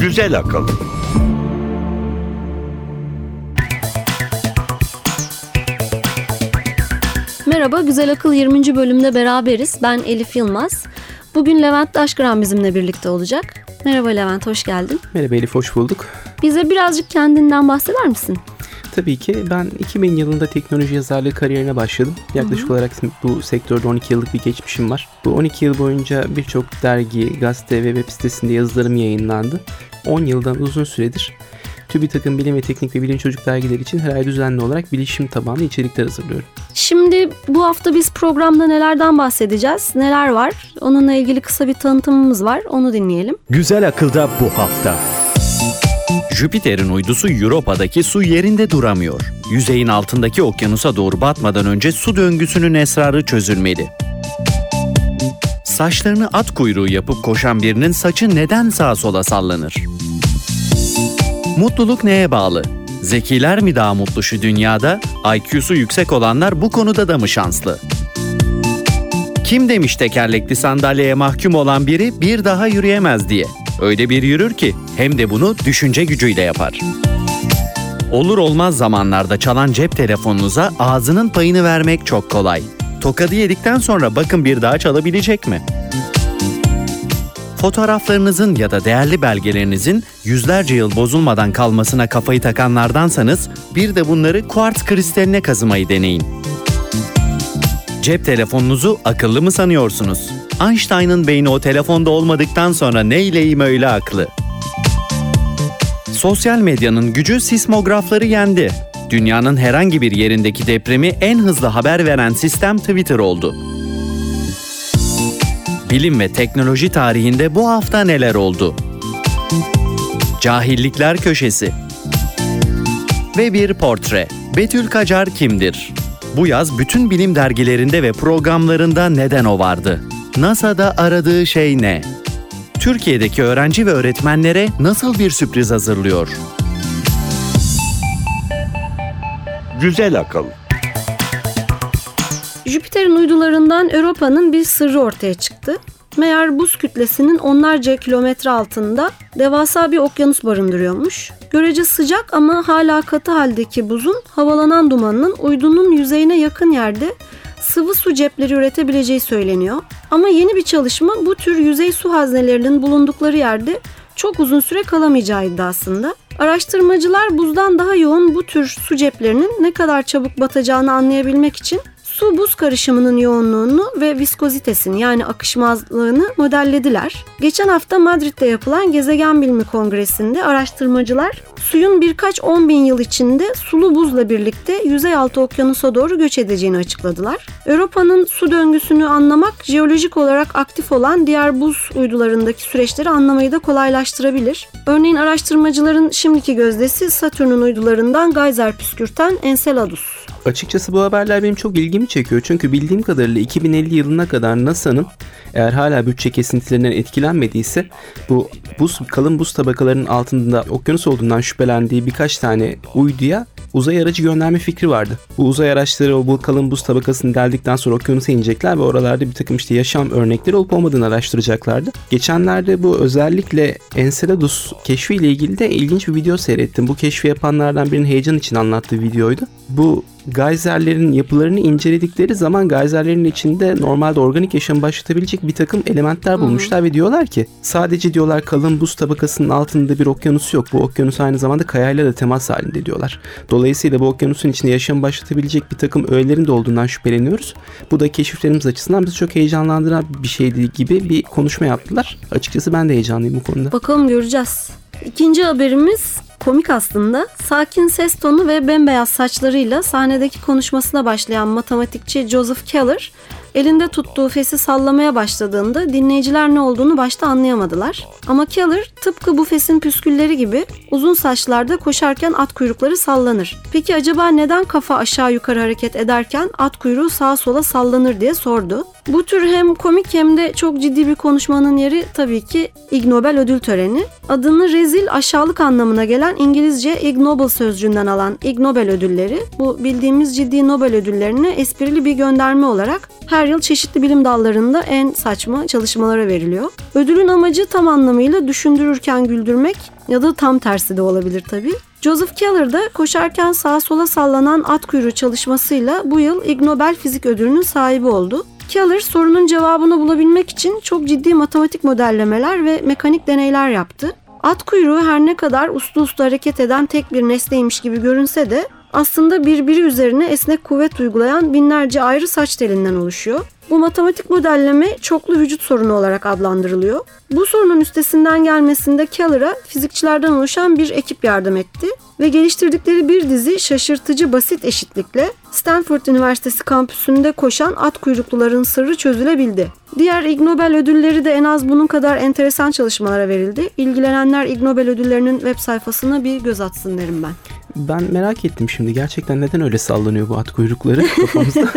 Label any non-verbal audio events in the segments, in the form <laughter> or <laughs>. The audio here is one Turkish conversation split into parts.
Güzel akıl. Merhaba, Güzel Akıl 20. bölümde beraberiz. Ben Elif Yılmaz. Bugün Levent Daşkıran bizimle birlikte olacak. Merhaba Levent, hoş geldin. Merhaba Elif, hoş bulduk. Bize birazcık kendinden bahseder misin? Tabii ki ben 2000 yılında teknoloji yazarlığı kariyerine başladım. Yaklaşık hı hı. olarak bu sektörde 12 yıllık bir geçmişim var. Bu 12 yıl boyunca birçok dergi, gazete ve web sitesinde yazılarım yayınlandı. 10 yıldan uzun süredir TÜBİTAK'ın bilim ve teknik ve bilim çocuk dergileri için her ay düzenli olarak bilişim tabanlı içerikler hazırlıyorum. Şimdi bu hafta biz programda nelerden bahsedeceğiz, neler var? Onunla ilgili kısa bir tanıtımımız var, onu dinleyelim. Güzel Akıl'da bu hafta. Jüpiter'in uydusu Europa'daki su yerinde duramıyor. Yüzeyin altındaki okyanusa doğru batmadan önce su döngüsünün esrarı çözülmeli. Saçlarını at kuyruğu yapıp koşan birinin saçı neden sağa sola sallanır? Mutluluk neye bağlı? Zekiler mi daha mutlu şu dünyada? IQ'su yüksek olanlar bu konuda da mı şanslı? Kim demiş tekerlekli sandalyeye mahkum olan biri bir daha yürüyemez diye? Öyle bir yürür ki hem de bunu düşünce gücüyle yapar. Olur olmaz zamanlarda çalan cep telefonunuza ağzının payını vermek çok kolay. Tokadı yedikten sonra bakın bir daha çalabilecek mi? Fotoğraflarınızın ya da değerli belgelerinizin yüzlerce yıl bozulmadan kalmasına kafayı takanlardansanız bir de bunları kuartz kristaline kazımayı deneyin. Cep telefonunuzu akıllı mı sanıyorsunuz? Einstein'ın beyni o telefonda olmadıktan sonra neyleyim öyle aklı? Sosyal medyanın gücü sismografları yendi. Dünyanın herhangi bir yerindeki depremi en hızlı haber veren sistem Twitter oldu. Bilim ve teknoloji tarihinde bu hafta neler oldu? Cahillikler Köşesi Ve bir portre. Betül Kacar kimdir? Bu yaz bütün bilim dergilerinde ve programlarında neden o vardı? NASA'da aradığı şey ne? Türkiye'deki öğrenci ve öğretmenlere nasıl bir sürpriz hazırlıyor? Güzel akıl. Jüpiter'in uydularından Europa'nın bir sırrı ortaya çıktı. Meğer buz kütlesinin onlarca kilometre altında devasa bir okyanus barındırıyormuş. Görece sıcak ama hala katı haldeki buzun havalanan dumanının uydunun yüzeyine yakın yerde sıvı su cepleri üretebileceği söyleniyor. Ama yeni bir çalışma bu tür yüzey su haznelerinin bulundukları yerde çok uzun süre kalamayacağı iddiasında. Araştırmacılar buzdan daha yoğun bu tür su ceplerinin ne kadar çabuk batacağını anlayabilmek için Su buz karışımının yoğunluğunu ve viskozitesini yani akışmazlığını modellediler. Geçen hafta Madrid'de yapılan Gezegen Bilimi Kongresi'nde araştırmacılar suyun birkaç on bin yıl içinde sulu buzla birlikte yüzey altı okyanusa doğru göç edeceğini açıkladılar. Avrupa'nın su döngüsünü anlamak jeolojik olarak aktif olan diğer buz uydularındaki süreçleri anlamayı da kolaylaştırabilir. Örneğin araştırmacıların şimdiki gözdesi Satürn'ün uydularından gayzer püskürten Enceladus. Açıkçası bu haberler benim çok ilgimi çekiyor. Çünkü bildiğim kadarıyla 2050 yılına kadar NASA'nın eğer hala bütçe kesintilerinden etkilenmediyse bu buz kalın buz tabakalarının altında okyanus olduğundan şüphelendiği birkaç tane uyduya uzay aracı gönderme fikri vardı. Bu uzay araçları o bu kalın buz tabakasını deldikten sonra okyanusa inecekler ve oralarda bir takım işte yaşam örnekleri olup olmadığını araştıracaklardı. Geçenlerde bu özellikle Enceladus keşfiyle ilgili de ilginç bir video seyrettim. Bu keşfi yapanlardan birinin heyecan için anlattığı videoydu. Bu gayzerlerin yapılarını inceledikleri zaman gayzerlerin içinde normalde organik yaşam başlatabilecek bir takım elementler bulmuşlar hmm. ve diyorlar ki sadece diyorlar kalın buz tabakasının altında bir okyanus yok. Bu okyanus aynı zamanda kayayla da temas halinde diyorlar. Dolayısıyla bu okyanusun içinde yaşam başlatabilecek bir takım öğelerin de olduğundan şüpheleniyoruz. Bu da keşiflerimiz açısından bizi çok heyecanlandıran bir şeydi gibi bir konuşma yaptılar. Açıkçası ben de heyecanlıyım bu konuda. Bakalım göreceğiz. İkinci haberimiz komik aslında. Sakin ses tonu ve bembeyaz saçlarıyla sahnedeki konuşmasına başlayan matematikçi Joseph Keller elinde tuttuğu fesi sallamaya başladığında dinleyiciler ne olduğunu başta anlayamadılar. Ama Keller tıpkı bu fesin püskülleri gibi uzun saçlarda koşarken at kuyrukları sallanır. Peki acaba neden kafa aşağı yukarı hareket ederken at kuyruğu sağa sola sallanır diye sordu. Bu tür hem komik hem de çok ciddi bir konuşmanın yeri tabii ki Ig Nobel ödül töreni. Adını rezil aşağılık anlamına gelen İngilizce Ig Nobel sözcüğünden alan Ig Nobel ödülleri bu bildiğimiz ciddi Nobel ödüllerine esprili bir gönderme olarak her yıl çeşitli bilim dallarında en saçma çalışmalara veriliyor. Ödülün amacı tam anlamıyla düşündürürken güldürmek ya da tam tersi de olabilir tabii. Joseph Keller da koşarken sağa sola sallanan at kuyruğu çalışmasıyla bu yıl Ig Nobel Fizik Ödülü'nün sahibi oldu. Keller sorunun cevabını bulabilmek için çok ciddi matematik modellemeler ve mekanik deneyler yaptı. At kuyruğu her ne kadar uslu uslu hareket eden tek bir nesneymiş gibi görünse de aslında birbiri üzerine esnek kuvvet uygulayan binlerce ayrı saç telinden oluşuyor. Bu matematik modelleme çoklu vücut sorunu olarak adlandırılıyor. Bu sorunun üstesinden gelmesinde Keller'a fizikçilerden oluşan bir ekip yardım etti ve geliştirdikleri bir dizi şaşırtıcı basit eşitlikle Stanford Üniversitesi kampüsünde koşan at kuyrukluların sırrı çözülebildi. Diğer Ig Nobel ödülleri de en az bunun kadar enteresan çalışmalara verildi. İlgilenenler Ig Nobel ödüllerinin web sayfasına bir göz atsın derim ben. Ben merak ettim şimdi gerçekten neden öyle sallanıyor bu at kuyrukları <laughs> kafamızda. <laughs>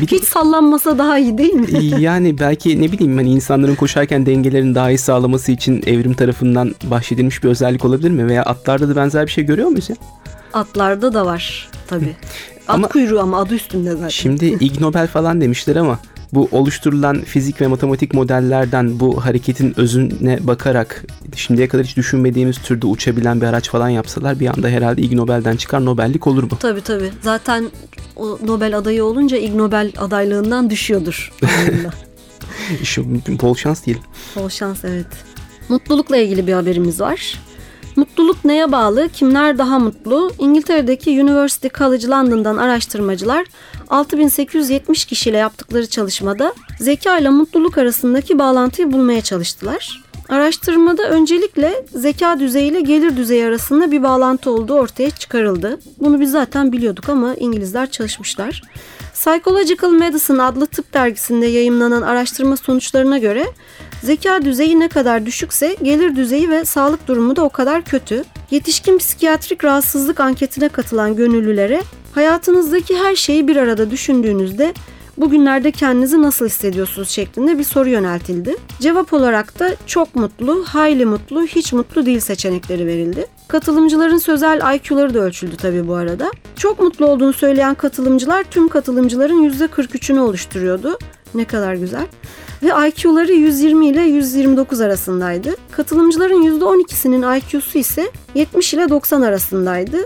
Bir Hiç sallanmasa daha iyi değil mi? yani belki ne bileyim hani insanların koşarken dengelerini daha iyi sağlaması için evrim tarafından bahşedilmiş bir özellik olabilir mi? Veya atlarda da benzer bir şey görüyor muyuz ya? Atlarda da var tabii. At Ama- kuyruğu ama adı üstünde zaten. Şimdi <laughs> Ig Nobel falan demişler ama bu oluşturulan fizik ve matematik modellerden bu hareketin özüne bakarak şimdiye kadar hiç düşünmediğimiz türde uçabilen bir araç falan yapsalar bir anda herhalde Ig Nobel'den çıkar Nobellik olur bu. Tabii tabii. Zaten o Nobel adayı olunca Ig Nobel adaylığından düşüyordur. <laughs> anında. İşte bol şans diyelim. Bol şans evet. Mutlulukla ilgili bir haberimiz var. Mutluluk neye bağlı? Kimler daha mutlu? İngiltere'deki University College London'dan araştırmacılar 6870 kişiyle yaptıkları çalışmada zeka ile mutluluk arasındaki bağlantıyı bulmaya çalıştılar. Araştırmada öncelikle zeka düzeyi ile gelir düzeyi arasında bir bağlantı olduğu ortaya çıkarıldı. Bunu biz zaten biliyorduk ama İngilizler çalışmışlar. Psychological Medicine adlı tıp dergisinde yayımlanan araştırma sonuçlarına göre zeka düzeyi ne kadar düşükse gelir düzeyi ve sağlık durumu da o kadar kötü. Yetişkin psikiyatrik rahatsızlık anketine katılan gönüllülere hayatınızdaki her şeyi bir arada düşündüğünüzde bugünlerde kendinizi nasıl hissediyorsunuz şeklinde bir soru yöneltildi. Cevap olarak da çok mutlu, hayli mutlu, hiç mutlu değil seçenekleri verildi. Katılımcıların sözel IQ'ları da ölçüldü tabii bu arada. Çok mutlu olduğunu söyleyen katılımcılar tüm katılımcıların %43'ünü oluşturuyordu. Ne kadar güzel. Ve IQ'ları 120 ile 129 arasındaydı. Katılımcıların %12'sinin IQ'su ise 70 ile 90 arasındaydı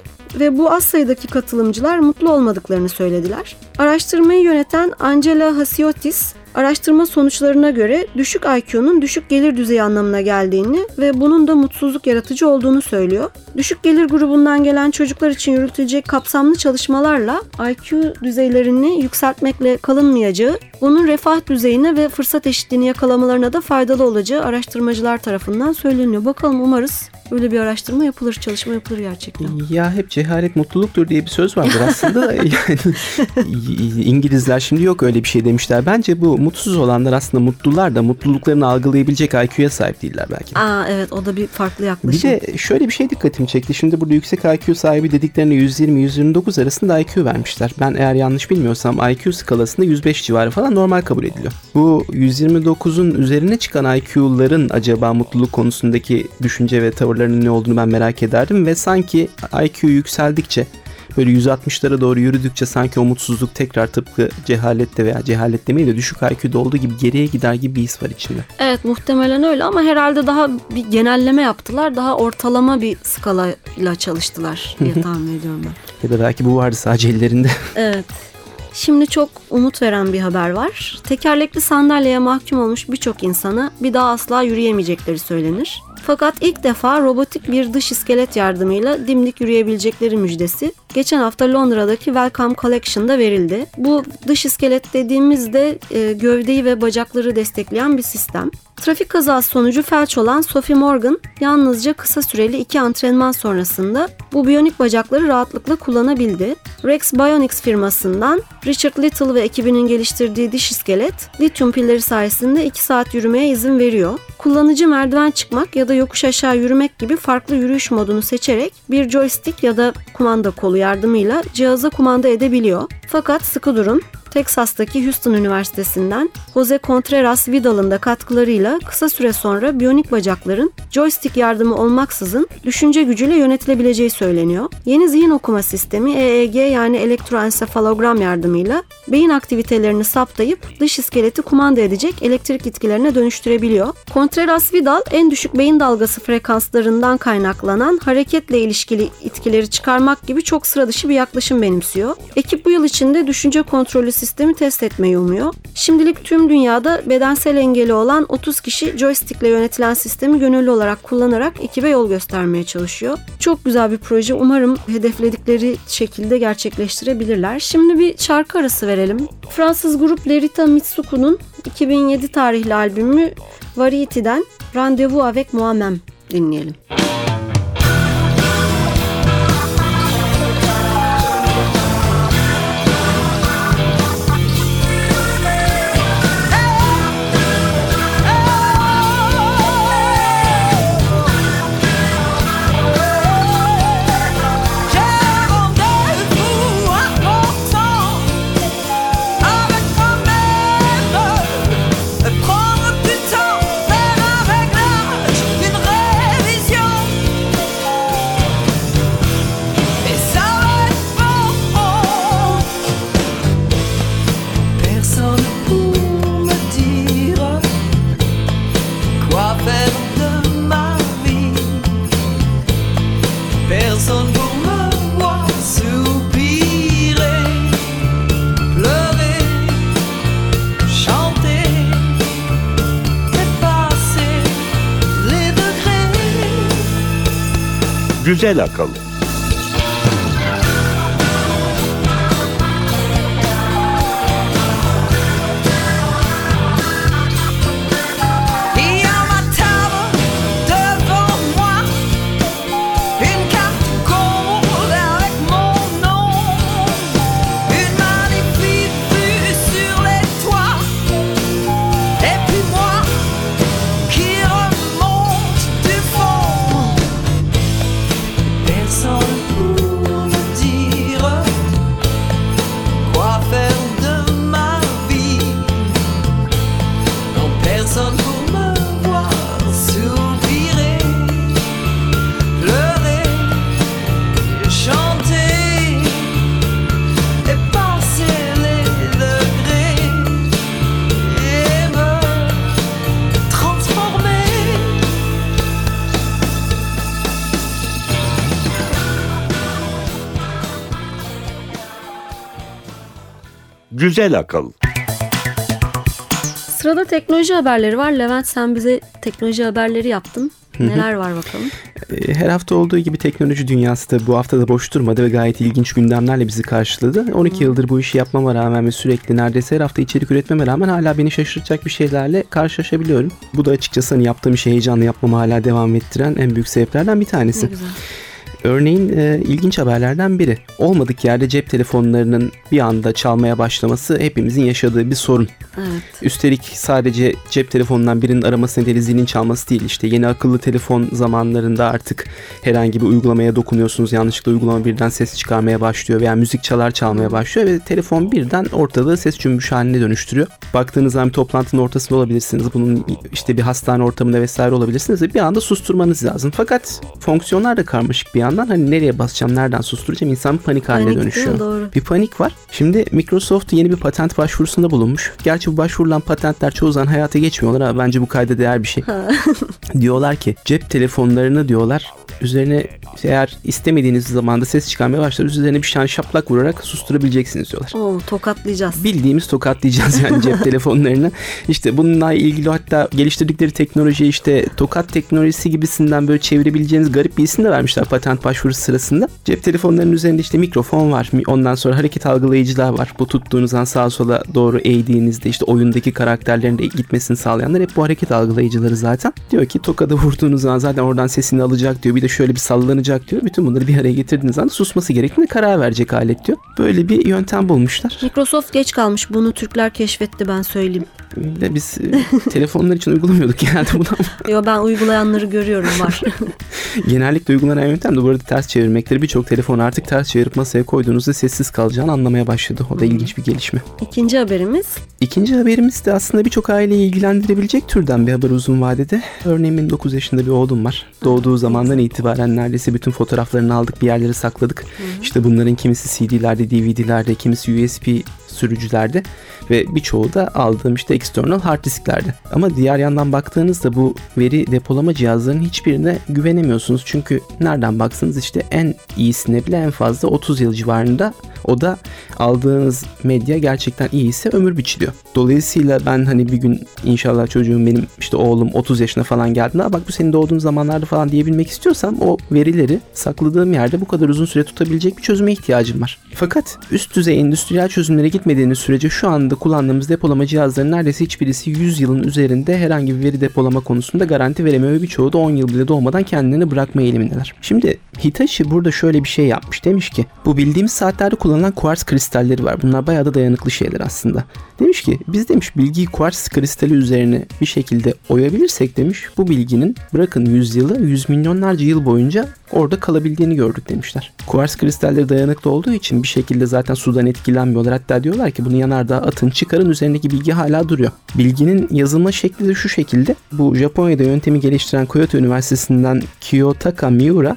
ve bu az sayıdaki katılımcılar mutlu olmadıklarını söylediler. Araştırmayı yöneten Angela Hasiotis, araştırma sonuçlarına göre düşük IQ'nun düşük gelir düzeyi anlamına geldiğini ve bunun da mutsuzluk yaratıcı olduğunu söylüyor. Düşük gelir grubundan gelen çocuklar için yürütülecek kapsamlı çalışmalarla IQ düzeylerini yükseltmekle kalınmayacağı, bunun refah düzeyine ve fırsat eşitliğini yakalamalarına da faydalı olacağı araştırmacılar tarafından söyleniyor. Bakalım umarız böyle bir araştırma yapılır, çalışma yapılır gerçekten. Ya hep cehalet mutluluktur diye bir söz vardır aslında. da <laughs> yani İngilizler şimdi yok öyle bir şey demişler. Bence bu mutsuz olanlar aslında mutlular da mutluluklarını algılayabilecek IQ'ya sahip değiller belki. Aa evet o da bir farklı Bir yaklaşım. de şöyle bir şey dikkatimi çekti. Şimdi burada yüksek IQ sahibi dediklerine 120-129 arasında IQ vermişler. Ben eğer yanlış bilmiyorsam IQ skalasında 105 civarı falan normal kabul ediliyor. Bu 129'un üzerine çıkan IQ'ların acaba mutluluk konusundaki düşünce ve tavırlarının ne olduğunu ben merak ederdim ve sanki IQ yükseldikçe böyle 160'lara doğru yürüdükçe sanki o mutsuzluk tekrar tıpkı cehalette veya cehalet demeyi de düşük IQ'da olduğu gibi geriye gider gibi bir his var içinde. Evet muhtemelen öyle ama herhalde daha bir genelleme yaptılar. Daha ortalama bir skalayla çalıştılar diye tahmin ediyorum ben. Ya da belki bu vardı sadece ellerinde. <laughs> Evet. Şimdi çok umut veren bir haber var. Tekerlekli sandalyeye mahkum olmuş birçok insana bir daha asla yürüyemeyecekleri söylenir. Fakat ilk defa robotik bir dış iskelet yardımıyla dimdik yürüyebilecekleri müjdesi geçen hafta Londra'daki Wellcome Collection'da verildi. Bu dış iskelet dediğimizde e, gövdeyi ve bacakları destekleyen bir sistem. Trafik kazası sonucu felç olan Sophie Morgan yalnızca kısa süreli iki antrenman sonrasında bu biyonik bacakları rahatlıkla kullanabildi. Rex Bionics firmasından Richard Little ve ekibinin geliştirdiği diş iskelet lityum pilleri sayesinde 2 saat yürümeye izin veriyor. Kullanıcı merdiven çıkmak ya da yokuş aşağı yürümek gibi farklı yürüyüş modunu seçerek bir joystick ya da kumanda kolu yardımıyla cihaza kumanda edebiliyor. Fakat sıkı durun. Texas'taki Houston Üniversitesi'nden Jose Contreras Vidal'ın da katkılarıyla kısa süre sonra biyonik bacakların joystick yardımı olmaksızın düşünce gücüyle yönetilebileceği söyleniyor. Yeni zihin okuma sistemi EEG yani elektroensefalogram yardımıyla beyin aktivitelerini saptayıp dış iskeleti kumanda edecek elektrik itkilerine dönüştürebiliyor. Contreras Vidal en düşük beyin dalgası frekanslarından kaynaklanan hareketle ilişkili itkileri çıkarmak gibi çok sıra dışı bir yaklaşım benimsiyor. Ekip bu yıl içinde düşünce kontrolü sistemi test etmeyi umuyor. Şimdilik tüm dünyada bedensel engeli olan 30 kişi joystickle yönetilen sistemi gönüllü olarak kullanarak ekibe yol göstermeye çalışıyor. Çok güzel bir proje. Umarım hedefledikleri şekilde gerçekleştirebilirler. Şimdi bir şarkı arası verelim. Fransız grup Lerita Mitsuku'nun 2007 tarihli albümü Variety'den Rendezvous avec Moi-même dinleyelim. J'ai Güzel Güzel akıl. Sırada teknoloji haberleri var. Levent sen bize teknoloji haberleri yaptın. Neler var bakalım? E, Her hafta olduğu gibi teknoloji dünyası da bu hafta da boş durmadı ve gayet ilginç gündemlerle bizi karşıladı. 12 yıldır bu işi yapmama rağmen ve sürekli neredeyse her hafta içerik üretmeme rağmen hala beni şaşırtacak bir şeylerle karşılaşabiliyorum. Bu da açıkçası hani yaptığım işi heyecanla yapmamı hala devam ettiren en büyük sebeplerden bir tanesi. Ne güzel. Örneğin e, ilginç haberlerden biri. Olmadık yerde cep telefonlarının bir anda çalmaya başlaması hepimizin yaşadığı bir sorun. Evet. Üstelik sadece cep telefonundan birinin araması nedeniyle zilin çalması değil işte yeni akıllı telefon zamanlarında artık herhangi bir uygulamaya dokunuyorsunuz yanlışlıkla uygulama birden ses çıkarmaya başlıyor veya müzik çalar çalmaya başlıyor ve telefon birden ortalığı ses cümbüş haline dönüştürüyor. Baktığınız zaman bir toplantının ortasında olabilirsiniz bunun işte bir hastane ortamında vesaire olabilirsiniz bir anda susturmanız lazım. Fakat fonksiyonlar da karmaşık bir yandan hani nereye basacağım nereden susturacağım insan bir panik haline Panik dönüşüyor. Doğru. Bir panik var. Şimdi Microsoft yeni bir patent başvurusunda bulunmuş. Gerçi bu başvurulan patentler çoğu zaman hayata geçmiyorlar ama bence bu kayda değer bir şey. <laughs> diyorlar ki cep telefonlarını diyorlar üzerine eğer istemediğiniz zamanda ses çıkarmaya başlar üzerine bir şan şaplak vurarak susturabileceksiniz diyorlar. Oo, tokatlayacağız. Bildiğimiz tokatlayacağız yani cep <laughs> telefonlarını. İşte bununla ilgili hatta geliştirdikleri teknoloji işte tokat teknolojisi gibisinden böyle çevirebileceğiniz garip bir isim de vermişler patent başvurusu sırasında. Cep telefonlarının üzerinde işte mikrofon var. Ondan sonra hareket algılayıcılar var. Bu tuttuğunuz an sağa sola doğru eğdiğinizde işte oyundaki karakterlerin de gitmesini sağlayanlar hep bu hareket algılayıcıları zaten. Diyor ki tokada vurduğunuz zaman zaten oradan sesini alacak diyor. Bir de şöyle bir sallanacak diyor. Bütün bunları bir araya getirdiğiniz anda susması gerektiğine karar verecek alet diyor. Böyle bir yöntem bulmuşlar. Microsoft geç kalmış. Bunu Türkler keşfetti ben söyleyeyim. de biz e, <laughs> telefonlar için uygulamıyorduk genelde bunu ama Yo ben uygulayanları görüyorum var. <laughs> genellikle uygulanan yöntem de bu arada ters çevirmekleri birçok telefonu artık ters çevirip masaya koyduğunuzda sessiz kalacağını anlamaya başladı. O da ilginç bir gelişme. İkinci haberimiz İkinci haberimiz de aslında birçok aileyi ilgilendirebilecek türden bir haber uzun vadede. Örneğin benim 9 yaşında bir oğlum var. Doğduğu zamandan itibaren neredeyse bütün fotoğraflarını aldık bir yerlere sakladık. İşte bunların kimisi CD'lerde, DVD'lerde, kimisi USB sürücülerde ve birçoğu da aldığım işte external hard disklerde. Ama diğer yandan baktığınızda bu veri depolama cihazlarının hiçbirine güvenemiyorsunuz. Çünkü nereden baksanız işte en iyisine bile en fazla 30 yıl civarında o da aldığınız medya gerçekten iyiyse ömür biçiliyor. Dolayısıyla ben hani bir gün inşallah çocuğum benim işte oğlum 30 yaşına falan geldiğinde "Aa bak bu senin doğduğun zamanlarda falan diyebilmek istiyorsam o verileri sakladığım yerde bu kadar uzun süre tutabilecek bir çözüme ihtiyacım var. Fakat üst düzey endüstriyel çözümlere gitmediğiniz sürece şu anda kullandığımız depolama cihazlarının neredeyse hiçbirisi 100 yılın üzerinde herhangi bir veri depolama konusunda garanti veremiyor ve birçoğu da 10 yıl bile dolmadan kendilerini bırakma eğilimindeler. Şimdi Hitachi burada şöyle bir şey yapmış. Demiş ki bu bildiğimiz saatlerde kullanılan kuars kristalleri var. Bunlar bayağı da dayanıklı şeyler aslında. Demiş ki biz demiş bilgiyi kuars kristali üzerine bir şekilde oyabilirsek demiş bu bilginin bırakın 100 yılı 100 milyonlarca yıl boyunca orada kalabildiğini gördük demişler. Kuars kristalleri dayanıklı olduğu için bir şekilde zaten sudan etkilenmiyorlar. Hatta diyorlar ki bunu yanardağa atın çıkarın üzerindeki bilgi hala duruyor. Bilginin yazılma şekli de şu şekilde. Bu Japonya'da yöntemi geliştiren Kyoto Üniversitesi'nden Kiyotaka Miura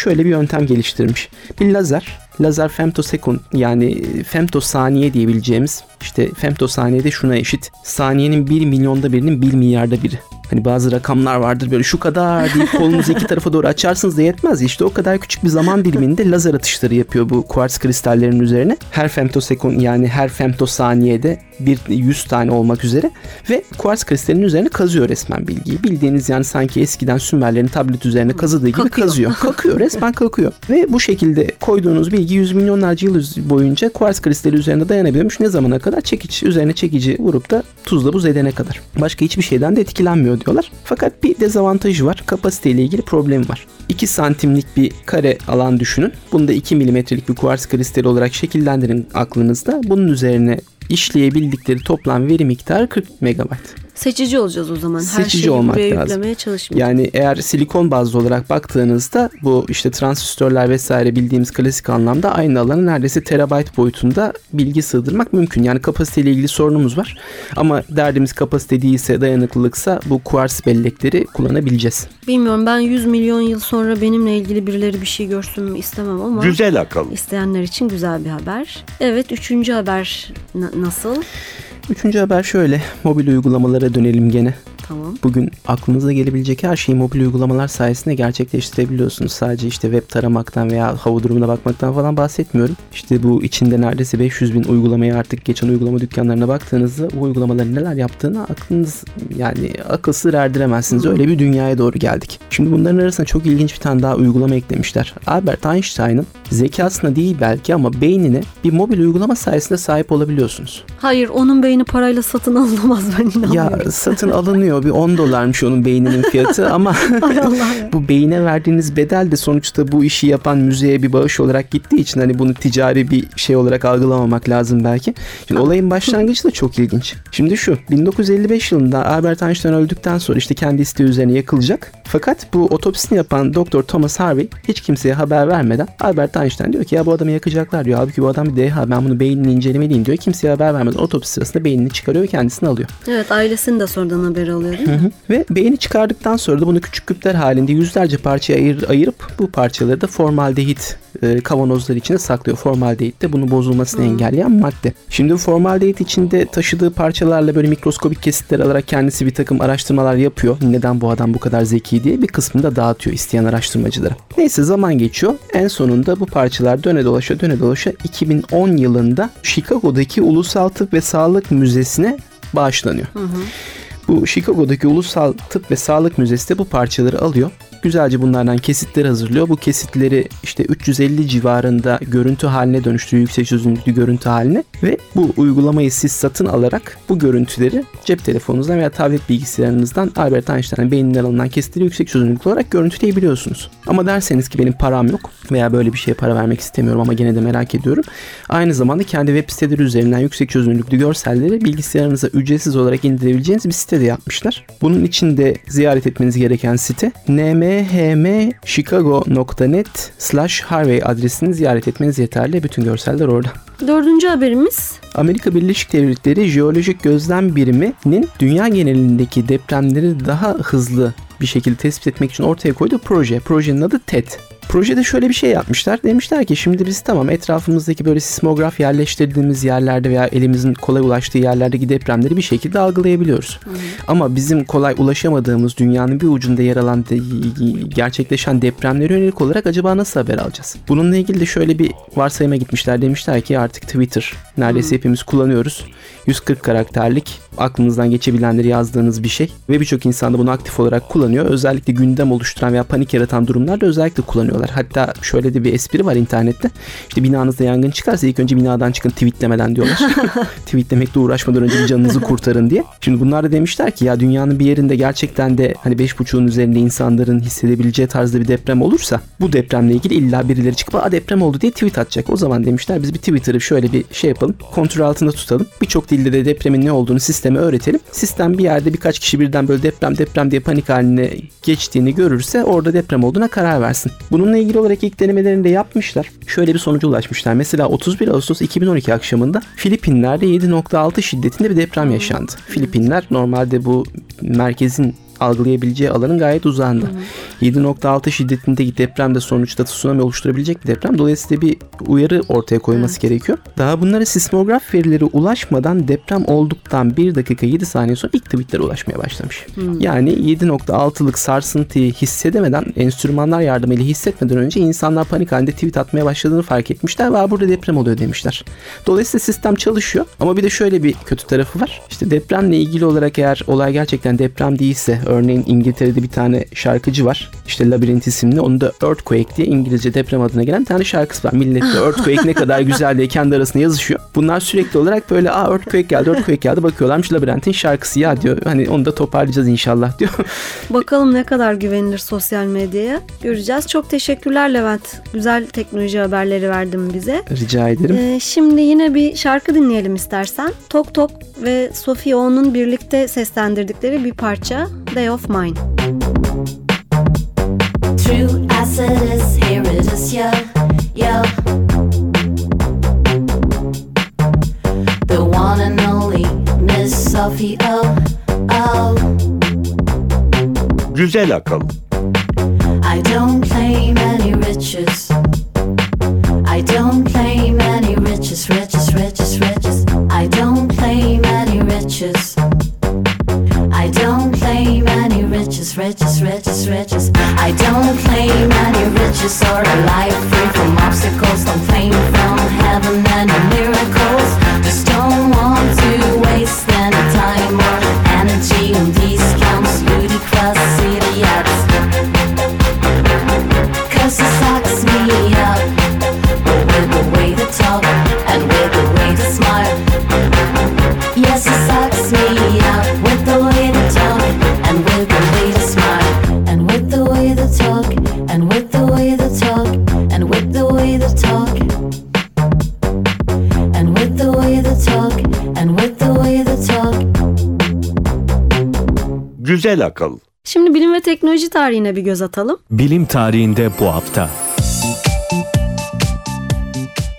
şöyle bir yöntem geliştirmiş. Bir lazer, lazer femtosecond yani femtosaniye diyebileceğimiz işte femtosaniyede şuna eşit. Saniyenin 1 milyonda birinin 1 milyarda biri. Hani bazı rakamlar vardır böyle şu kadar deyip <laughs> kolunuzu iki tarafa doğru açarsınız da yetmez. İşte o kadar küçük bir zaman diliminde lazer atışları yapıyor bu kuartz kristallerinin üzerine. Her femtosekund yani her femtosaniyede bir 100 tane olmak üzere ve kuartz kristalinin üzerine kazıyor resmen bilgiyi. Bildiğiniz yani sanki eskiden Sümerlerin tablet üzerine kazıdığı gibi Kakıyor. kazıyor. Kakıyor resmen kakıyor. Ve bu şekilde koyduğunuz bilgi yüz milyonlarca yıl boyunca kuartz kristali üzerinde dayanabiliyormuş. Ne zamana kadar? Çekiç üzerine çekici vurup da tuzla buz edene kadar. Başka hiçbir şeyden de etkilenmiyor diyorlar. Fakat bir dezavantajı var. Kapasiteyle ilgili problemi var. 2 santimlik bir kare alan düşünün. Bunu da 2 milimetrelik bir kuartz kristali olarak şekillendirin aklınızda. Bunun üzerine işleyebildikleri toplam veri miktarı 40 megabayt. Seçici olacağız o zaman. Her Seçici şeyi olmak buraya lazım. yüklemeye çalışmayacağız. Yani eğer silikon bazlı olarak baktığınızda bu işte transistörler vesaire bildiğimiz klasik anlamda aynı alanı neredeyse terabayt boyutunda bilgi sığdırmak mümkün. Yani kapasiteyle ilgili sorunumuz var. Ama derdimiz kapasite değilse dayanıklılıksa bu kuars bellekleri kullanabileceğiz. Bilmiyorum ben 100 milyon yıl sonra benimle ilgili birileri bir şey görsün mü istemem ama Güzel akıl. isteyenler için güzel bir haber. Evet üçüncü haber na- nasıl? Üçüncü haber şöyle. Mobil uygulamalara dönelim gene. Tamam. Bugün aklınıza gelebilecek her şeyi mobil uygulamalar sayesinde gerçekleştirebiliyorsunuz. Sadece işte web taramaktan veya hava durumuna bakmaktan falan bahsetmiyorum. İşte bu içinde neredeyse 500 bin uygulamaya artık geçen uygulama dükkanlarına baktığınızda bu uygulamaların neler yaptığını aklınız yani akıl sır erdiremezsiniz. Öyle bir dünyaya doğru geldik. Şimdi bunların arasında çok ilginç bir tane daha uygulama eklemişler. Albert Einstein'ın zekasına değil belki ama beynine bir mobil uygulama sayesinde sahip olabiliyorsunuz. Hayır onun beyni parayla satın alınamaz ben inanmıyorum. Ya satın alınıyor bir 10 dolarmış onun beyninin fiyatı ama <laughs> <laughs> bu beyine verdiğiniz bedel de sonuçta bu işi yapan müzeye bir bağış olarak gittiği için hani bunu ticari bir şey olarak algılamamak lazım belki. Şimdi olayın başlangıcı da çok ilginç. Şimdi şu 1955 yılında Albert Einstein öldükten sonra işte kendi isteği üzerine yakılacak. Fakat bu otopsisini yapan Doktor Thomas Harvey hiç kimseye haber vermeden Albert Einstein diyor ki ya bu adamı yakacaklar diyor. Halbuki bu adam bir deha ben bunu beynini incelemeliyim diyor. Kimseye haber vermeden otopsi sırasında beynini çıkarıyor ve kendisini alıyor. Evet ailesinin de sonradan haberi alıyor değil mi? Ve beyni çıkardıktan sonra da bunu küçük küpler halinde yüzlerce parçaya ayır, ayırıp bu parçaları da formaldehit e, kavanozlar içine saklıyor. Formaldehit de bunu bozulmasını engelleyen madde. Şimdi formaldehit içinde taşıdığı parçalarla böyle mikroskobik kesitler alarak kendisi bir takım araştırmalar yapıyor. Neden bu adam bu kadar zeki diye bir kısmını da dağıtıyor isteyen araştırmacılara. Neyse zaman geçiyor. En sonunda bu parçalar döne dolaşa döne dolaşa 2010 yılında Chicago'daki Ulusal Tıp ve Sağlık Müzesi'ne bağışlanıyor. Bu Chicago'daki Ulusal Tıp ve Sağlık Müzesi de bu parçaları alıyor Güzelce bunlardan kesitleri hazırlıyor. Bu kesitleri işte 350 civarında görüntü haline dönüştürüyor. Yüksek çözünürlüklü görüntü haline. Ve bu uygulamayı siz satın alarak bu görüntüleri cep telefonunuzdan veya tablet bilgisayarınızdan Albert Einstein'ın beyninden alınan kesitleri yüksek çözünürlüklü olarak görüntüleyebiliyorsunuz. Ama derseniz ki benim param yok veya böyle bir şeye para vermek istemiyorum ama gene de merak ediyorum. Aynı zamanda kendi web siteleri üzerinden yüksek çözünürlüklü görselleri bilgisayarınıza ücretsiz olarak indirebileceğiniz bir site de yapmışlar. Bunun için de ziyaret etmeniz gereken site nmhmchicago.net slash harvey adresini ziyaret etmeniz yeterli. Bütün görseller orada. Dördüncü haberimiz Amerika Birleşik Devletleri Jeolojik Gözlem Biriminin dünya genelindeki depremleri daha hızlı bir şekilde tespit etmek için ortaya koyduğu proje. Projenin adı TED. Projede şöyle bir şey yapmışlar. Demişler ki şimdi biz tamam etrafımızdaki böyle sismograf yerleştirdiğimiz yerlerde veya elimizin kolay ulaştığı yerlerdeki depremleri bir şekilde algılayabiliyoruz. Ama bizim kolay ulaşamadığımız dünyanın bir ucunda yer alan de- gerçekleşen depremlere yönelik olarak acaba nasıl haber alacağız? Bununla ilgili de şöyle bir varsayıma gitmişler. Demişler ki artık Twitter neredeyse hepimiz kullanıyoruz. 140 karakterlik aklınızdan geçebilenleri yazdığınız bir şey ve birçok insan da bunu aktif olarak kullanıyor. Özellikle gündem oluşturan veya panik yaratan durumlarda özellikle kullanıyorlar. Hatta şöyle de bir espri var internette. İşte binanızda yangın çıkarsa ilk önce binadan çıkın tweetlemeden diyorlar. <laughs> Tweetlemekle uğraşmadan önce bir canınızı kurtarın diye. Şimdi bunlar da demişler ki ya dünyanın bir yerinde gerçekten de hani 5.5'un üzerinde insanların hissedebileceği tarzda bir deprem olursa bu depremle ilgili illa birileri çıkıp Aa, deprem oldu diye tweet atacak. O zaman demişler biz bir Twitter'ı şöyle bir şey yapalım. Kontrol altında tutalım. Birçok dilde de depremin ne olduğunu sisteme öğretelim. Sistem bir yerde birkaç kişi birden böyle deprem deprem diye panik haline geçtiğini görürse orada deprem olduğuna karar versin. Bununla ilgili olarak ilk denemelerini de yapmışlar. Şöyle bir sonuca ulaşmışlar. Mesela 31 Ağustos 2012 akşamında Filipinler'de 7.6 şiddetinde bir deprem yaşandı. Filipinler normalde bu merkezin algılayabileceği alanın gayet uzağında. 7.6 şiddetindeki deprem de sonuçta tsunami oluşturabilecek bir deprem. Dolayısıyla bir uyarı ortaya koyması gerekiyor. Daha bunlara sismograf verileri ulaşmadan deprem olduktan 1 dakika 7 saniye sonra ilk tweetlere ulaşmaya başlamış. Yani 7.6'lık sarsıntıyı hissedemeden, enstrümanlar yardımıyla hissetmeden önce insanlar panik halinde tweet atmaya başladığını fark etmişler ve "Aa, burada deprem oluyor demişler. Dolayısıyla sistem çalışıyor ama bir de şöyle bir kötü tarafı var. İşte depremle ilgili olarak eğer olay gerçekten deprem değilse örneğin İngiltere'de bir tane şarkıcı var. İşte Labirent isimli. Onun da Earthquake diye İngilizce deprem adına gelen tane şarkısı var. Millet de <laughs> Earthquake ne kadar güzel diye kendi arasında yazışıyor. Bunlar sürekli olarak böyle aa Earthquake geldi Earthquake geldi bakıyorlarmış Labirent'in şarkısı ya diyor. Hani onu da toparlayacağız inşallah diyor. <laughs> bakalım ne kadar güvenilir sosyal medyaya göreceğiz. Çok teşekkürler Levent. Güzel teknoloji haberleri verdin bize. Rica ederim. Ee, şimdi yine bir şarkı dinleyelim istersen. Tok Tok ve Sophie O'nun birlikte seslendirdikleri bir parça Day of Mine. True acid is here it is, yo, yo. The one and only Miss Sophie O, oh. Güzel akıl. I don't claim any riches. I don't claim any riches, riches, riches, riches. I don't claim any riches. I don't claim any riches, riches, riches, riches. I don't claim any riches or a life free from obstacles. Don't claim from heaven any miracles. Just don't want Güzel akıl. Şimdi bilim ve teknoloji tarihine bir göz atalım. Bilim tarihinde bu hafta.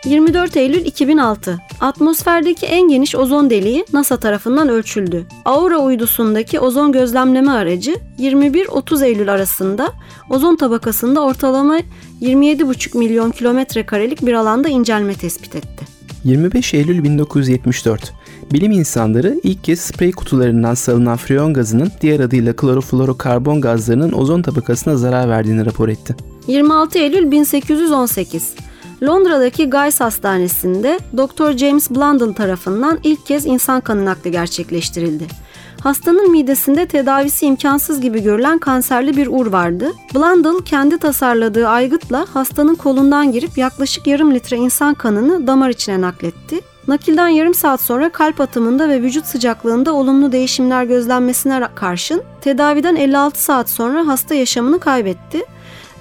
24 Eylül 2006. Atmosferdeki en geniş ozon deliği NASA tarafından ölçüldü. Aura uydusundaki ozon gözlemleme aracı 21-30 Eylül arasında ozon tabakasında ortalama 27,5 milyon kilometre karelik bir alanda incelme tespit etti. 25 Eylül 1974. Bilim insanları ilk kez sprey kutularından salınan freon gazının diğer adıyla kloroflorokarbon gazlarının ozon tabakasına zarar verdiğini rapor etti. 26 Eylül 1818. Londra'daki Guy's Hastanesi'nde Dr. James Blunden tarafından ilk kez insan kanı nakli gerçekleştirildi. Hastanın midesinde tedavisi imkansız gibi görülen kanserli bir ur vardı. Blundell kendi tasarladığı aygıtla hastanın kolundan girip yaklaşık yarım litre insan kanını damar içine nakletti. Nakilden yarım saat sonra kalp atımında ve vücut sıcaklığında olumlu değişimler gözlenmesine karşın tedaviden 56 saat sonra hasta yaşamını kaybetti.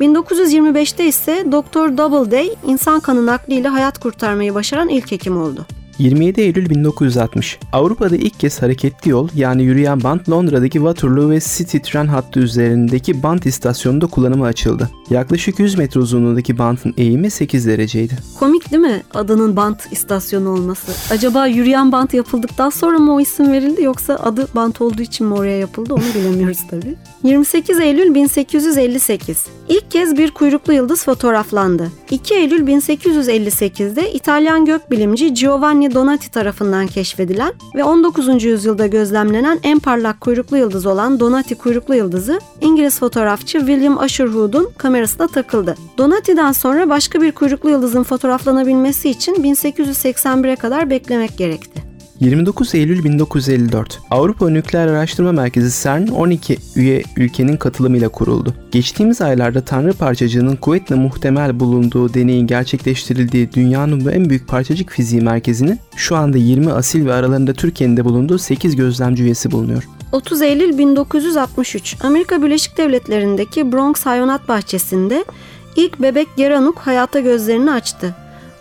1925'te ise Dr. Doubleday insan kanı nakliyle hayat kurtarmayı başaran ilk hekim oldu. 27 Eylül 1960. Avrupa'da ilk kez hareketli yol yani yürüyen bant Londra'daki Waterloo ve City tren hattı üzerindeki bant istasyonunda kullanıma açıldı. Yaklaşık 100 metre uzunluğundaki bantın eğimi 8 dereceydi. Komik değil mi adının bant istasyonu olması? Acaba yürüyen bant yapıldıktan sonra mı o isim verildi yoksa adı bant olduğu için mi oraya yapıldı onu bilemiyoruz tabii. <laughs> 28 Eylül 1858. İlk kez bir kuyruklu yıldız fotoğraflandı. 2 Eylül 1858'de İtalyan gökbilimci Giovanni Donati tarafından keşfedilen ve 19. yüzyılda gözlemlenen en parlak kuyruklu yıldız olan Donati kuyruklu yıldızı İngiliz fotoğrafçı William Usherwood'un kamerasına takıldı. Donati'den sonra başka bir kuyruklu yıldızın fotoğraflanabilmesi için 1881'e kadar beklemek gerekti. 29 Eylül 1954 Avrupa Nükleer Araştırma Merkezi CERN 12 üye ülkenin katılımıyla kuruldu. Geçtiğimiz aylarda Tanrı parçacığının kuvvetle muhtemel bulunduğu deneyin gerçekleştirildiği dünyanın bu en büyük parçacık fiziği merkezinin şu anda 20 asil ve aralarında Türkiye'nin de bulunduğu 8 gözlemci üyesi bulunuyor. 30 Eylül 1963 Amerika Birleşik Devletleri'ndeki Bronx Hayvanat Bahçesi'nde ilk bebek Geranuk hayata gözlerini açtı.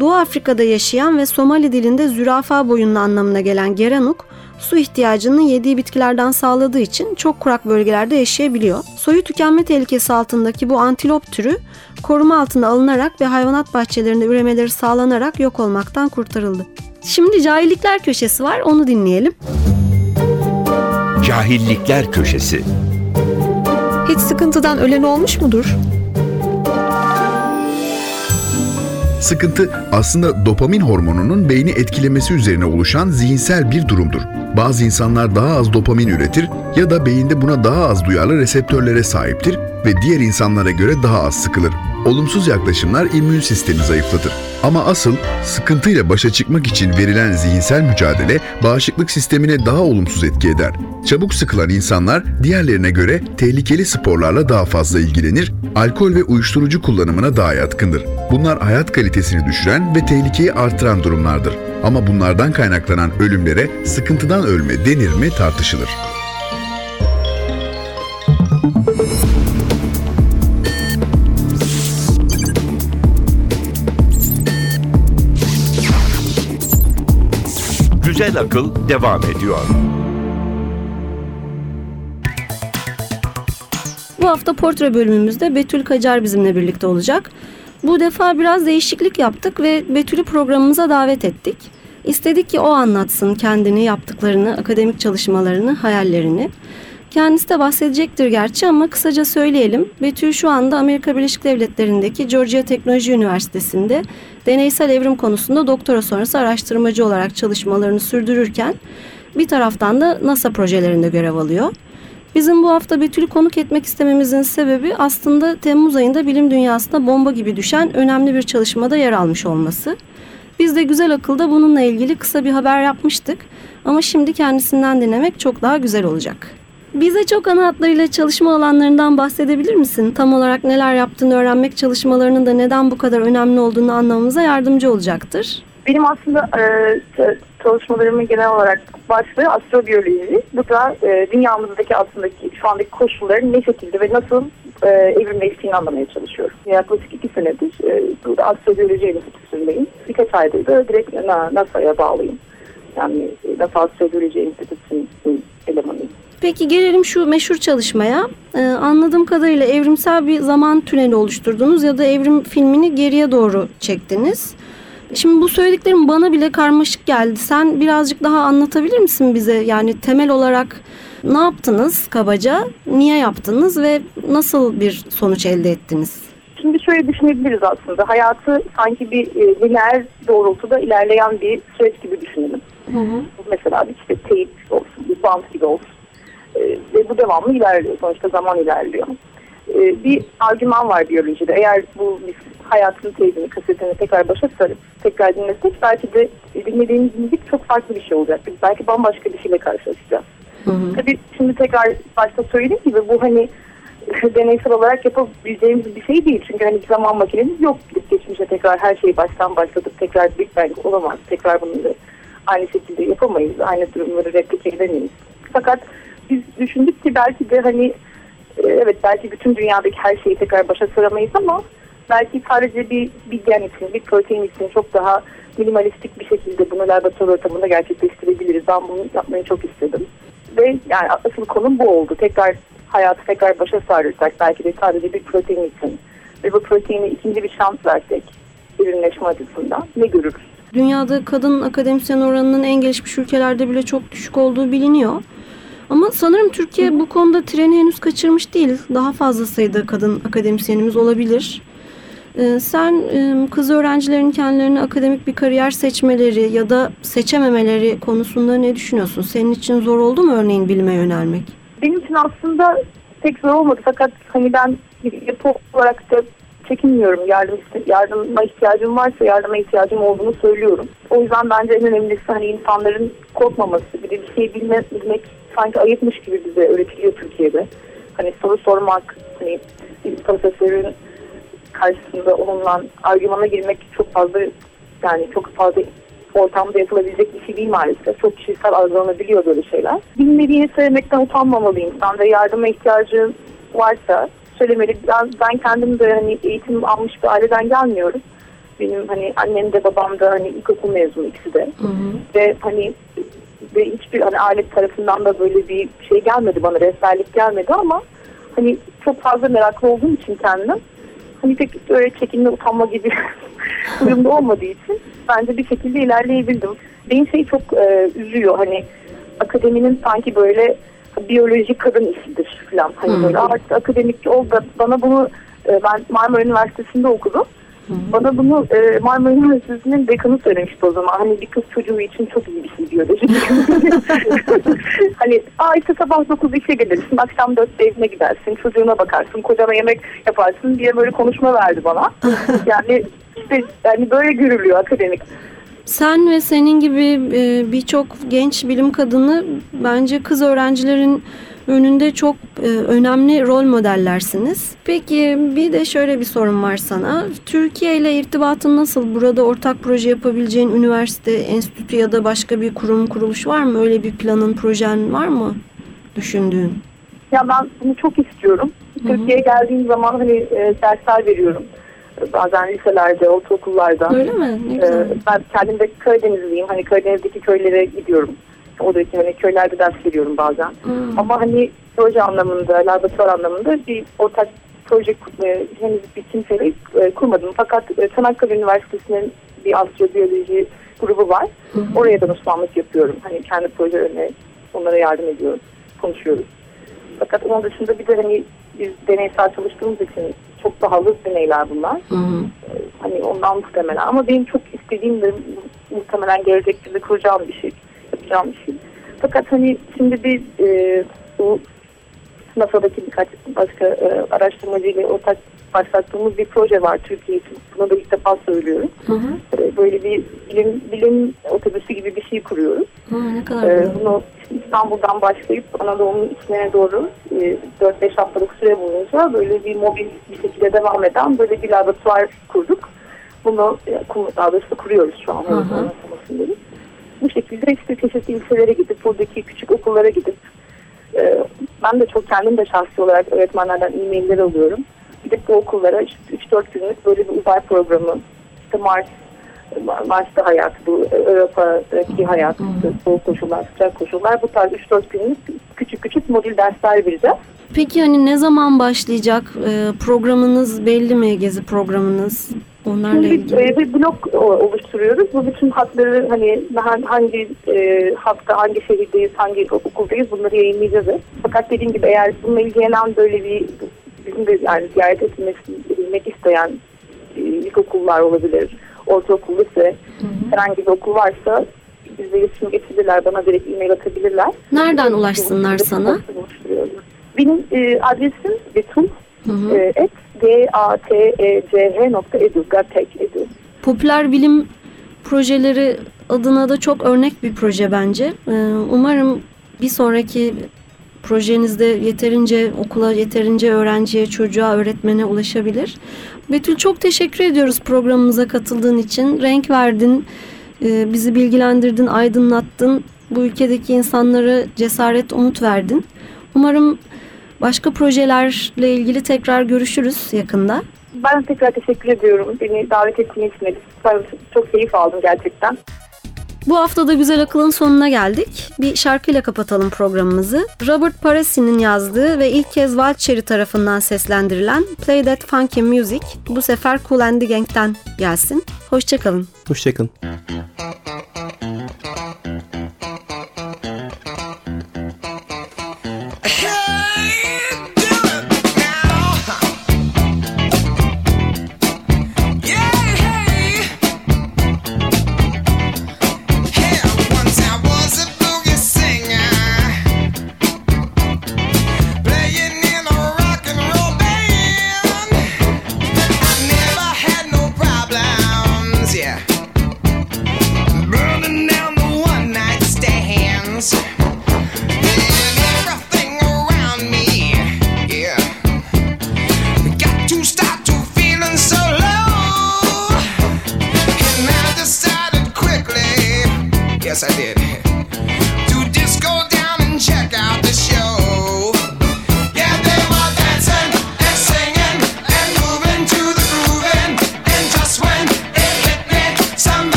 Doğu Afrika'da yaşayan ve Somali dilinde zürafa boyunlu anlamına gelen geranuk, su ihtiyacını yediği bitkilerden sağladığı için çok kurak bölgelerde yaşayabiliyor. Soyu tükenme tehlikesi altındaki bu antilop türü koruma altına alınarak ve hayvanat bahçelerinde üremeleri sağlanarak yok olmaktan kurtarıldı. Şimdi cahillikler köşesi var onu dinleyelim. Cahillikler Köşesi Hiç sıkıntıdan ölen olmuş mudur? Sıkıntı aslında dopamin hormonunun beyni etkilemesi üzerine oluşan zihinsel bir durumdur. Bazı insanlar daha az dopamin üretir ya da beyinde buna daha az duyarlı reseptörlere sahiptir ve diğer insanlara göre daha az sıkılır. Olumsuz yaklaşımlar immün sistemi zayıflatır. Ama asıl sıkıntıyla başa çıkmak için verilen zihinsel mücadele bağışıklık sistemine daha olumsuz etki eder. Çabuk sıkılan insanlar diğerlerine göre tehlikeli sporlarla daha fazla ilgilenir, alkol ve uyuşturucu kullanımına daha yatkındır. Bunlar hayat kalitesini düşüren ve tehlikeyi artıran durumlardır. Ama bunlardan kaynaklanan ölümlere sıkıntıdan ölme denir mi tartışılır. Güzel Akıl devam ediyor. Bu hafta portre bölümümüzde Betül Kacar bizimle birlikte olacak. Bu defa biraz değişiklik yaptık ve Betül'ü programımıza davet ettik. İstedik ki o anlatsın kendini, yaptıklarını, akademik çalışmalarını, hayallerini. Kendisi de bahsedecektir gerçi ama kısaca söyleyelim. Betül şu anda Amerika Birleşik Devletleri'ndeki Georgia Teknoloji Üniversitesi'nde deneysel evrim konusunda doktora sonrası araştırmacı olarak çalışmalarını sürdürürken bir taraftan da NASA projelerinde görev alıyor. Bizim bu hafta Betül'ü konuk etmek istememizin sebebi aslında Temmuz ayında bilim dünyasına bomba gibi düşen önemli bir çalışmada yer almış olması. Biz de güzel akılda bununla ilgili kısa bir haber yapmıştık ama şimdi kendisinden dinlemek çok daha güzel olacak. Bize çok ana hatlarıyla çalışma alanlarından bahsedebilir misin? Tam olarak neler yaptığını öğrenmek çalışmalarının da neden bu kadar önemli olduğunu anlamamıza yardımcı olacaktır. Benim aslında e, çalışmalarımın genel olarak başlığı astrobiyoloji. Bu da e, dünyamızdaki aslındaki şu andaki koşulların ne şekilde ve nasıl e, evrimleştiğini anlamaya çalışıyorum. Yaklaşık iki senedir e, burada astrobiyoloji enstitüsündeyim. Birkaç aydır da direkt Na- NASA'ya bağlıyım. Yani e, NASA Astrobiyoloji Enstitüsü'nün elemanıyım. Peki gelelim şu meşhur çalışmaya. Ee, anladığım kadarıyla evrimsel bir zaman tüneli oluşturdunuz ya da evrim filmini geriye doğru çektiniz. Şimdi bu söylediklerim bana bile karmaşık geldi. Sen birazcık daha anlatabilir misin bize? Yani temel olarak ne yaptınız kabaca, niye yaptınız ve nasıl bir sonuç elde ettiniz? Şimdi şöyle düşünebiliriz aslında. Hayatı sanki bir e, lineer doğrultuda ilerleyen bir süreç gibi düşünelim. Mesela bir işte teyip olsun, bir bant gibi olsun. Ve bu devamlı ilerliyor. Sonuçta zaman ilerliyor. E, bir argüman var biyolojide. Eğer bu biz hayatın teybini, kasetini tekrar başa sarıp tekrar dinlesek belki de dinlediğimiz müzik çok farklı bir şey olacak. Biz belki bambaşka bir şeyle karşılaşacağız. Tabii şimdi tekrar başta söylediğim gibi bu hani <laughs> deneysel olarak yapabileceğimiz bir şey değil. Çünkü hani zaman makinemiz yok. Gidip geçmişe tekrar her şeyi baştan başlatıp tekrar Big Bang olamaz. Tekrar bunu da aynı şekilde yapamayız. Aynı durumları replike edemeyiz. Fakat biz düşündük ki belki de hani e, evet belki bütün dünyadaki her şeyi tekrar başa saramayız ama belki sadece bir, bir gen için, bir protein için çok daha minimalistik bir şekilde bunu laboratuvar ortamında gerçekleştirebiliriz. Ben bunu yapmayı çok istedim. Ve yani asıl konum bu oldu. Tekrar hayatı tekrar başa sarırsak belki de sadece bir protein için ve bu proteine ikinci bir şans versek ürünleşme açısından ne görürüz? Dünyada kadın akademisyen oranının en gelişmiş ülkelerde bile çok düşük olduğu biliniyor. Ama sanırım Türkiye bu konuda treni henüz kaçırmış değil. Daha fazla sayıda kadın akademisyenimiz olabilir. Ee, sen e, kız öğrencilerin kendilerine akademik bir kariyer seçmeleri ya da seçememeleri konusunda ne düşünüyorsun? Senin için zor oldu mu örneğin bilime yönelmek? Benim için aslında pek zor olmadı fakat hani ben yapı olarak da çekinmiyorum. Yardım, yardıma ihtiyacım varsa yardıma ihtiyacım olduğunu söylüyorum. O yüzden bence en önemlisi hani insanların korkmaması. Bir de bir şey bilme, bilmek sanki ayıpmış gibi bize öğretiliyor Türkiye'de. Hani soru sormak, hani bir profesörün karşısında onunla argümana girmek çok fazla yani çok fazla ortamda yapılabilecek bir şey değil maalesef. Çok kişisel algılanabiliyor böyle şeyler. Bilmediğini söylemekten utanmamalı insan ve yardıma ihtiyacı varsa söylemeli. Ben, ben kendim de hani eğitim almış bir aileden gelmiyorum. Benim hani annem de babam da hani ilkokul mezunu ikisi de. Hı hı. Ve hani ve hiçbir hani aile tarafından da böyle bir şey gelmedi bana rehberlik gelmedi ama hani çok fazla meraklı olduğum için kendim hani pek böyle çekinme utanma gibi <laughs> durumda olmadığı için bence bir şekilde ilerleyebildim. Benim şey çok e, üzüyor hani akademinin sanki böyle biyolojik kadın işidir falan. Hani Hmm. böyle artık akademik ol da bana bunu e, ben Marmara Üniversitesi'nde okudum. Bana bunu e, Marmara Üniversitesi'nin dekanı söylemişti o zaman. Hani bir kız çocuğu için çok iyi bir şey biyoloji. <laughs> hani aa işte sabah 9'da işe gelirsin, akşam 4'te evine gidersin, çocuğuna bakarsın, kocana yemek yaparsın diye böyle konuşma verdi bana. <laughs> yani işte yani böyle görülüyor akademik. Sen ve senin gibi e, birçok genç bilim kadını bence kız öğrencilerin önünde çok e, önemli rol modellersiniz. Peki bir de şöyle bir sorum var sana. Türkiye ile irtibatın nasıl? Burada ortak proje yapabileceğin üniversite, enstitü ya da başka bir kurum, kuruluş var mı? Öyle bir planın, projen var mı düşündüğün? Ya ben bunu çok istiyorum. Türkiye'ye geldiğim zaman hani e, dersler veriyorum. E, Bazen liselerde, ortaokullarda. Öyle mi? Ne Ee, güzel. ben kendim de Karadenizliyim. Hani Karadeniz'deki köylere gidiyorum. Oradaki hani köylerde ders veriyorum bazen. Hmm. Ama hani proje anlamında, laboratuvar anlamında bir ortak proje e, henüz bir kimseyle e, kurmadım. Fakat e, Çanakkale Üniversitesi'nin bir astrobiyoloji grubu var. Oraya danışmanlık yapıyorum. Hani kendi projelerine onlara yardım ediyorum. Konuşuyoruz. Fakat onun dışında bir de hani biz deneysel çalıştığımız için çok pahalı deneyler bunlar. Hı hı. Hani ondan muhtemelen ama benim çok istediğim de muhtemelen gelecekte de kuracağım bir şey, şey. Fakat hani şimdi bir e, bu NASA'daki birkaç başka e, araştırmacıyla ortak başlattığımız bir proje var Türkiye için. Bunu da ilk defa söylüyorum. Hı hı. E, böyle bir bilim, bilim otobüsü gibi bir şey kuruyoruz. Hı, ne kadar güzel. bunu İstanbul'dan başlayıp Anadolu'nun içine doğru e, 4-5 haftalık süre boyunca böyle bir mobil bir şekilde devam eden böyle bir laboratuvar kurduk. Bunu e, daha doğrusu kuruyoruz şu an. Hı hı. Bu şekilde işte çeşitli ilçelere gidip buradaki küçük okullara gidip e, ben de çok kendim de şahsi olarak öğretmenlerden e-mailler alıyorum. Gidip bu okullara işte 3-4 günlük böyle bir uzay programı işte Mars Mars'ta hayat, bu Avrupa'daki hayat, soğuk koşullar, sıcak koşullar bu tarz 3-4 günlük küçük küçük modül dersler vereceğiz. Peki hani ne zaman başlayacak? Ee, programınız belli mi? Gezi programınız? Onlarla Şimdi ilgili. e, bir blok oluşturuyoruz. Bu bütün hatları hani ha- hangi e, hatta hangi şehirdeyiz, hangi okuldayız bunları yayınlayacağız. Fakat dediğim gibi eğer bununla ilgilenen böyle bir bizim de yani ziyaret etmek, isteyen e, ilkokullar olabilir, ortaokul, lise, herhangi bir okul varsa bizle iletişim geçirirler, bana direkt e-mail atabilirler. Nereden ulaşsınlar sana? Benim e, adresim Betül Hı hı. Ee, e, et gateceh.edu gatek.edu Popüler bilim projeleri adına da çok örnek bir proje bence. Ee, umarım bir sonraki projenizde yeterince okula, yeterince öğrenciye, çocuğa, öğretmene ulaşabilir. Betül çok teşekkür ediyoruz programımıza katıldığın için. Renk verdin, e, bizi bilgilendirdin, aydınlattın. Bu ülkedeki insanlara cesaret, umut verdin. Umarım Başka projelerle ilgili tekrar görüşürüz yakında. Ben tekrar teşekkür ediyorum. Beni davet ettiğin için ben çok keyif aldım gerçekten. Bu hafta da Güzel Akıl'ın sonuna geldik. Bir şarkıyla kapatalım programımızı. Robert Paresi'nin yazdığı ve ilk kez Valtteri tarafından seslendirilen Play That Funky Music bu sefer Cool and the Gang'den gelsin. Hoşçakalın. Hoşçakalın.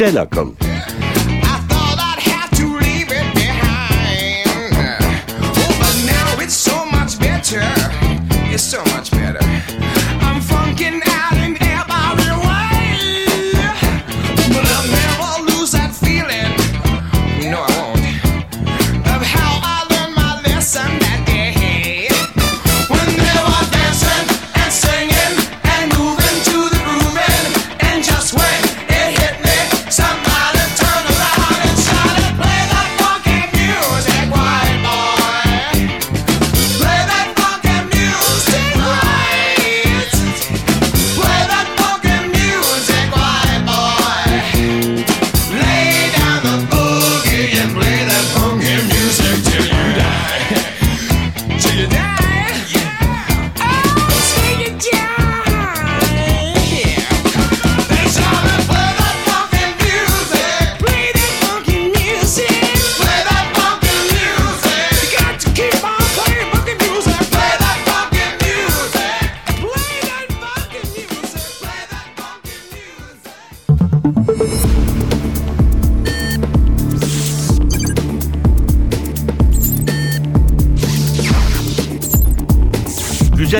müziğe alakalı.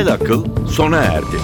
Güzel akıl sona erdi.